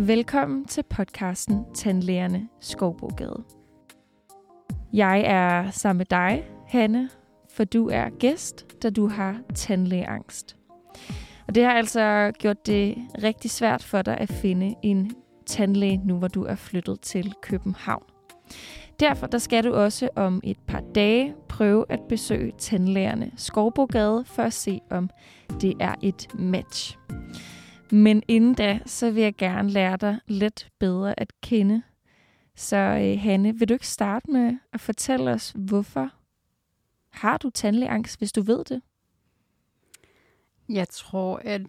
Velkommen til podcasten Tandlægerne Skovbogade. Jeg er sammen med dig, Hanne, for du er gæst, da du har tandlægeangst. Og det har altså gjort det rigtig svært for dig at finde en tandlæge, nu hvor du er flyttet til København. Derfor der skal du også om et par dage prøve at besøge tandlægerne Skovbogade for at se, om det er et match. Men inden da, så vil jeg gerne lære dig lidt bedre at kende. Så øh, Hanne, vil du ikke starte med at fortælle os, hvorfor har du tandlægeangst, hvis du ved det? Jeg tror, at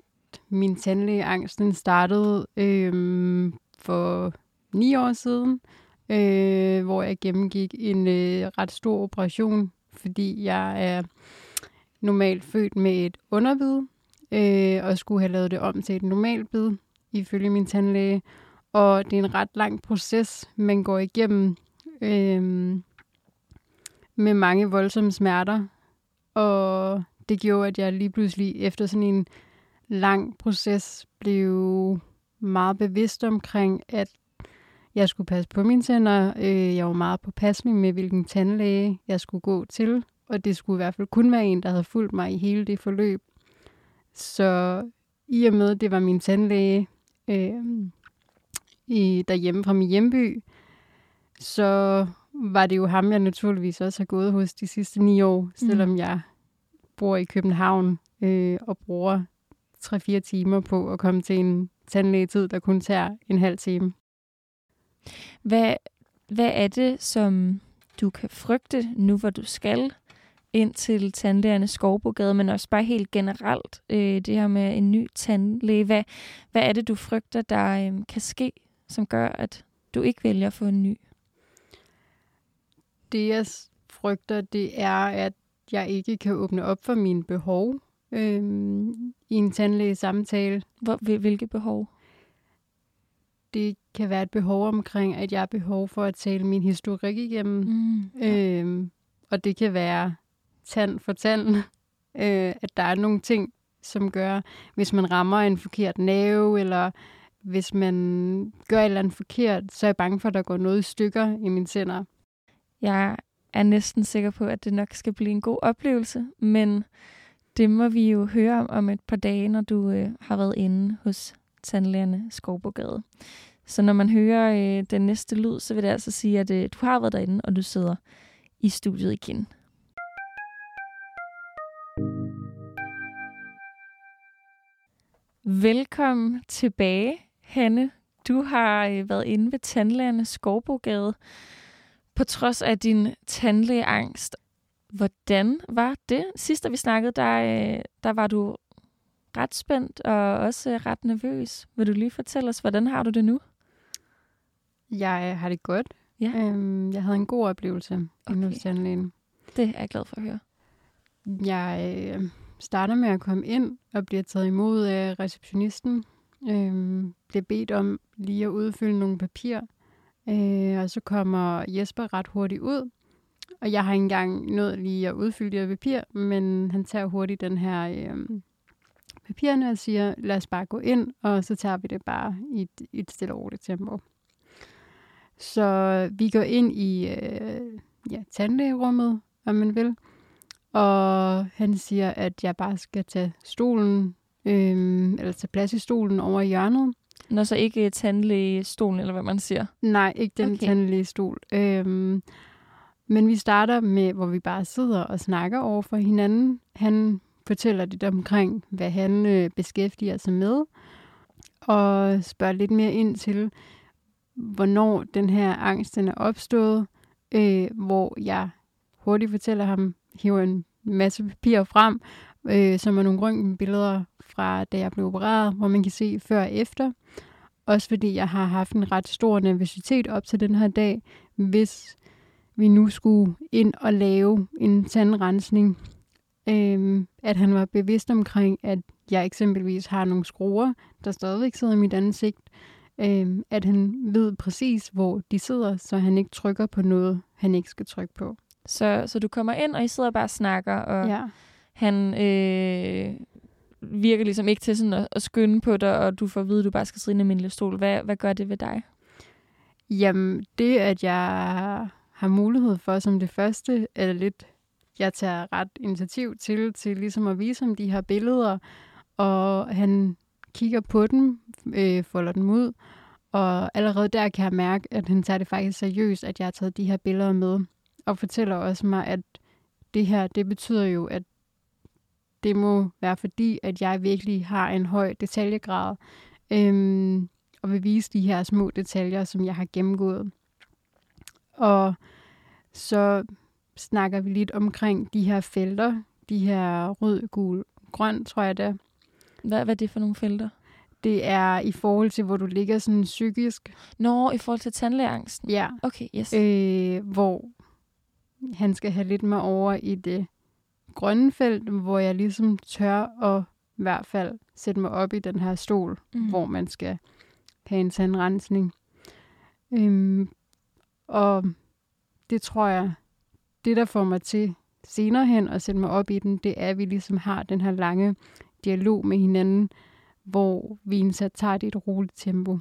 min tandlægeangst den startede øh, for ni år siden, øh, hvor jeg gennemgik en øh, ret stor operation, fordi jeg er normalt født med et underbid, øh, og skulle have lavet det om til et normalt bid, ifølge min tandlæge. Og det er en ret lang proces, man går igennem øh, med mange voldsomme smerter. Og det gjorde, at jeg lige pludselig efter sådan en lang proces blev meget bevidst omkring, at jeg skulle passe på mine tænder. Øh, jeg var meget påpasselig med, hvilken tandlæge jeg skulle gå til. Og det skulle i hvert fald kun være en, der havde fulgt mig i hele det forløb. Så i og med, at det var min tandlæge øh, i, derhjemme fra min hjemby, så var det jo ham, jeg naturligvis også har gået hos de sidste ni år, selvom mm. jeg bor i København øh, og bruger 3-4 timer på at komme til en tandlægetid, der kun tager en halv time. Hvad, hvad er det, som du kan frygte nu, hvor du skal ind til tandlægerne Skovbogade, men også bare helt generelt øh, det her med en ny tandlæge. Hvad, hvad er det, du frygter, der øh, kan ske, som gør, at du ikke vælger at få en ny? Det, jeg frygter, det er, at jeg ikke kan åbne op for mine behov øh, i en tandlægesamtale. Hvor, hvilke behov? Det kan være et behov omkring, at jeg har behov for at tale min historik igennem. Mm, ja. øh, og det kan være tand for tand, øh, at der er nogle ting, som gør, hvis man rammer en forkert nerve, eller hvis man gør et eller andet forkert, så er jeg bange for, at der går noget i stykker i mine tænder. Jeg er næsten sikker på, at det nok skal blive en god oplevelse, men det må vi jo høre om om et par dage, når du øh, har været inde hos tandlægerne Skovbogade. Så når man hører øh, den næste lyd, så vil det altså sige, at øh, du har været derinde, og du sidder i studiet igen. Velkommen tilbage, Hanne. Du har øh, været inde ved tandlægerne Skovbogade på trods af din tandlægeangst. Hvordan var det? Sidst, vi snakkede, der, øh, der var du ret spændt og også ret nervøs. Vil du lige fortælle os, hvordan har du det nu? Jeg har det godt. Ja. Øhm, jeg havde en god oplevelse okay. hos tandlægen. Det er jeg glad for at høre. Jeg øh, starter med at komme ind og bliver taget imod af receptionisten. Øh, bliver bedt om lige at udfylde nogle papirer. Øh, og så kommer Jesper ret hurtigt ud. Og jeg har ikke engang nået lige at udfylde det her papir, men han tager hurtigt den her øh, papirerne og siger, lad os bare gå ind, og så tager vi det bare i et, et stille og roligt tempo. Så vi går ind i øh, ja, tandlægerummet, om man vil. Og han siger, at jeg bare skal tage stolen, øhm, eller tage plads i stolen over i hjørnet. Nå, så ikke tandlægestolen, eller hvad man siger? Nej, ikke den okay. tandlægestol. Øhm, men vi starter med, hvor vi bare sidder og snakker over for hinanden. Han fortæller lidt omkring, hvad han øh, beskæftiger sig med, og spørger lidt mere ind til, hvornår den her angst den er opstået, øh, hvor jeg hurtigt fortæller ham, hiver en masse papir frem, øh, som er nogle røntgenbilleder fra da jeg blev opereret, hvor man kan se før og efter. Også fordi jeg har haft en ret stor nervøsitet op til den her dag, hvis vi nu skulle ind og lave en tandrensning. Øh, at han var bevidst omkring, at jeg eksempelvis har nogle skruer, der stadigvæk sidder i mit ansigt. Øh, at han ved præcis, hvor de sidder, så han ikke trykker på noget, han ikke skal trykke på. Så, så du kommer ind, og I sidder bare og snakker, og ja. han øh, virker ligesom ikke til sådan at, at skynde på dig, og du får at vide, at du bare skal sidde i en almindelig stol. Hvad, hvad gør det ved dig? Jamen, det at jeg har mulighed for som det første, er lidt, jeg tager ret initiativ til, til ligesom at vise ham de her billeder, og han kigger på dem, øh, folder dem ud, og allerede der kan jeg mærke, at han tager det faktisk seriøst, at jeg har taget de her billeder med, og fortæller også mig, at det her, det betyder jo, at det må være fordi, at jeg virkelig har en høj detaljegrad, øhm, og vil vise de her små detaljer, som jeg har gennemgået. Og så snakker vi lidt omkring de her felter, de her rød, gul, grøn, tror jeg det Hvad, hvad er det for nogle felter? Det er i forhold til, hvor du ligger sådan psykisk. Nå, i forhold til tandlægeangsten? Ja. Okay, yes. Øh, hvor han skal have lidt med over i det grønne felt, hvor jeg ligesom tør at i hvert fald sætte mig op i den her stol, mm. hvor man skal have en tandrensning. Øhm, og det tror jeg, det der får mig til senere hen at sætte mig op i den, det er, at vi ligesom har den her lange dialog med hinanden, hvor vi indsat tager det i et roligt tempo.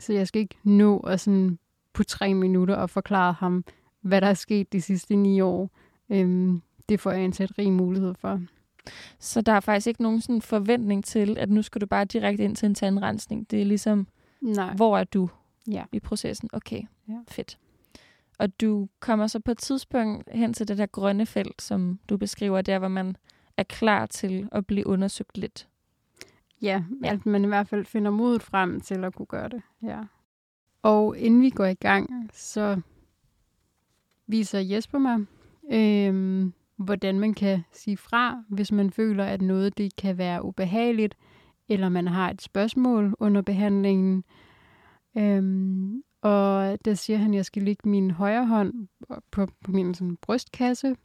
Så jeg skal ikke nå at sådan på tre minutter og forklare ham, hvad der er sket de sidste ni år. Øhm, det får jeg indsat rig mulighed for. Så der er faktisk ikke nogen sådan forventning til, at nu skal du bare direkte ind til en tandrensning. Det er ligesom, Nej. hvor er du Ja. i processen? Okay, Ja. fedt. Og du kommer så på et tidspunkt hen til det der grønne felt, som du beskriver, der hvor man er klar til at blive undersøgt lidt. Ja, Ja. at man i hvert fald finder modet frem til at kunne gøre det. Ja. Og inden vi går i gang, så viser Jesper mig, øh, hvordan man kan sige fra, hvis man føler, at noget det kan være ubehageligt, eller man har et spørgsmål under behandlingen. Øhm, og der siger han, at jeg skal lægge min højre hånd på, på min sådan, brystkasse.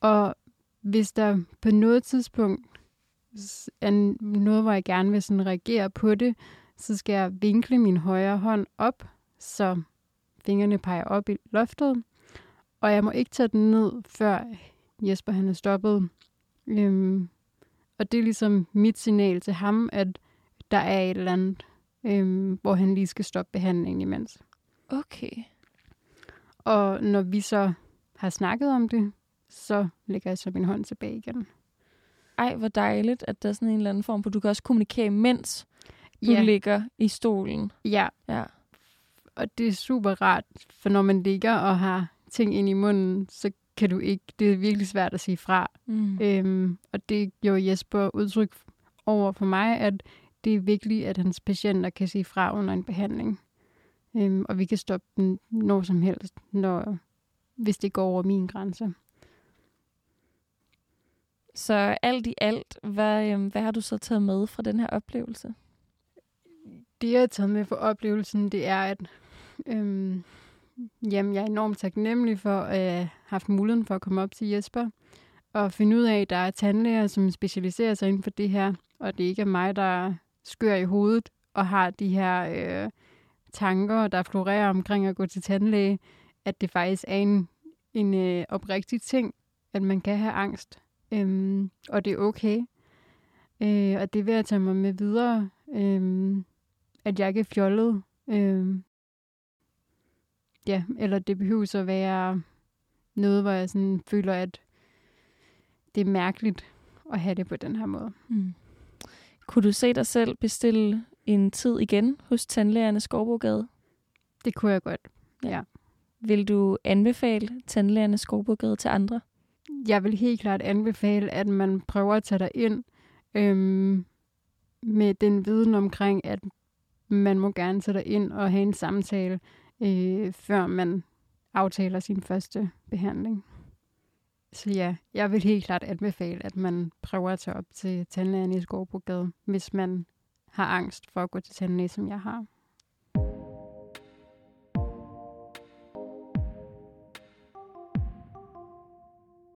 Og hvis der på noget tidspunkt er noget, hvor jeg gerne vil sådan reagere på det, så skal jeg vinkle min højre hånd op, så fingrene peger op i loftet. Og jeg må ikke tage den ned, før Jesper han er stoppet. Øhm, og det er ligesom mit signal til ham, at der er et eller andet, øhm, hvor han lige skal stoppe behandlingen imens. Okay. Og når vi så har snakket om det, så lægger jeg så min hånd tilbage igen. Ej, hvor dejligt, at der er sådan en eller anden form på, du kan også kommunikere, mens du Ja, ligger i stolen. ja, Ja. og det er super rart, for når man ligger og har ting ind i munden, så kan du ikke, det er virkelig svært at sige fra. Mm. Øhm, og det gjorde Jesper udtryk over for mig, at det er vigtigt, at hans patienter kan sige fra under en behandling. Øhm, og vi kan stoppe den når som helst, når, hvis det går over min grænse. Så alt i alt, hvad, øhm, hvad har du så taget med fra den her oplevelse? Det, jeg har taget med for oplevelsen, det er, at øhm, jamen, jeg er enormt taknemmelig for at have haft muligheden for at komme op til Jesper og finde ud af, at der er tandlæger, som specialiserer sig inden for det her, og det ikke er mig, der skør i hovedet og har de her øh, tanker, der florerer omkring at gå til tandlæge, at det faktisk er en, en øh, oprigtig ting, at man kan have angst, øhm, og det er okay. Øh, og det vil jeg tage mig med videre, øhm, at jeg ikke er fjollet. Øhm, ja, eller det behøver så at være noget, hvor jeg sådan føler, at det er mærkeligt at have det på den her måde. Mm. Kunne du se dig selv bestille en tid igen hos tandlægerne Skovbogade? Det kunne jeg godt. Vil du anbefale tandlægerne Skovbogade til andre? Jeg vil helt klart anbefale, at man prøver at tage dig ind øhm, med den viden omkring, at man må gerne tage dig ind og have en samtale, øh, før man aftaler sin første behandling. Så ja, jeg vil helt klart anbefale, at man prøver at tage op til tandlægen i Skovbrogade, hvis man har angst for at gå til tandlæge, som jeg har.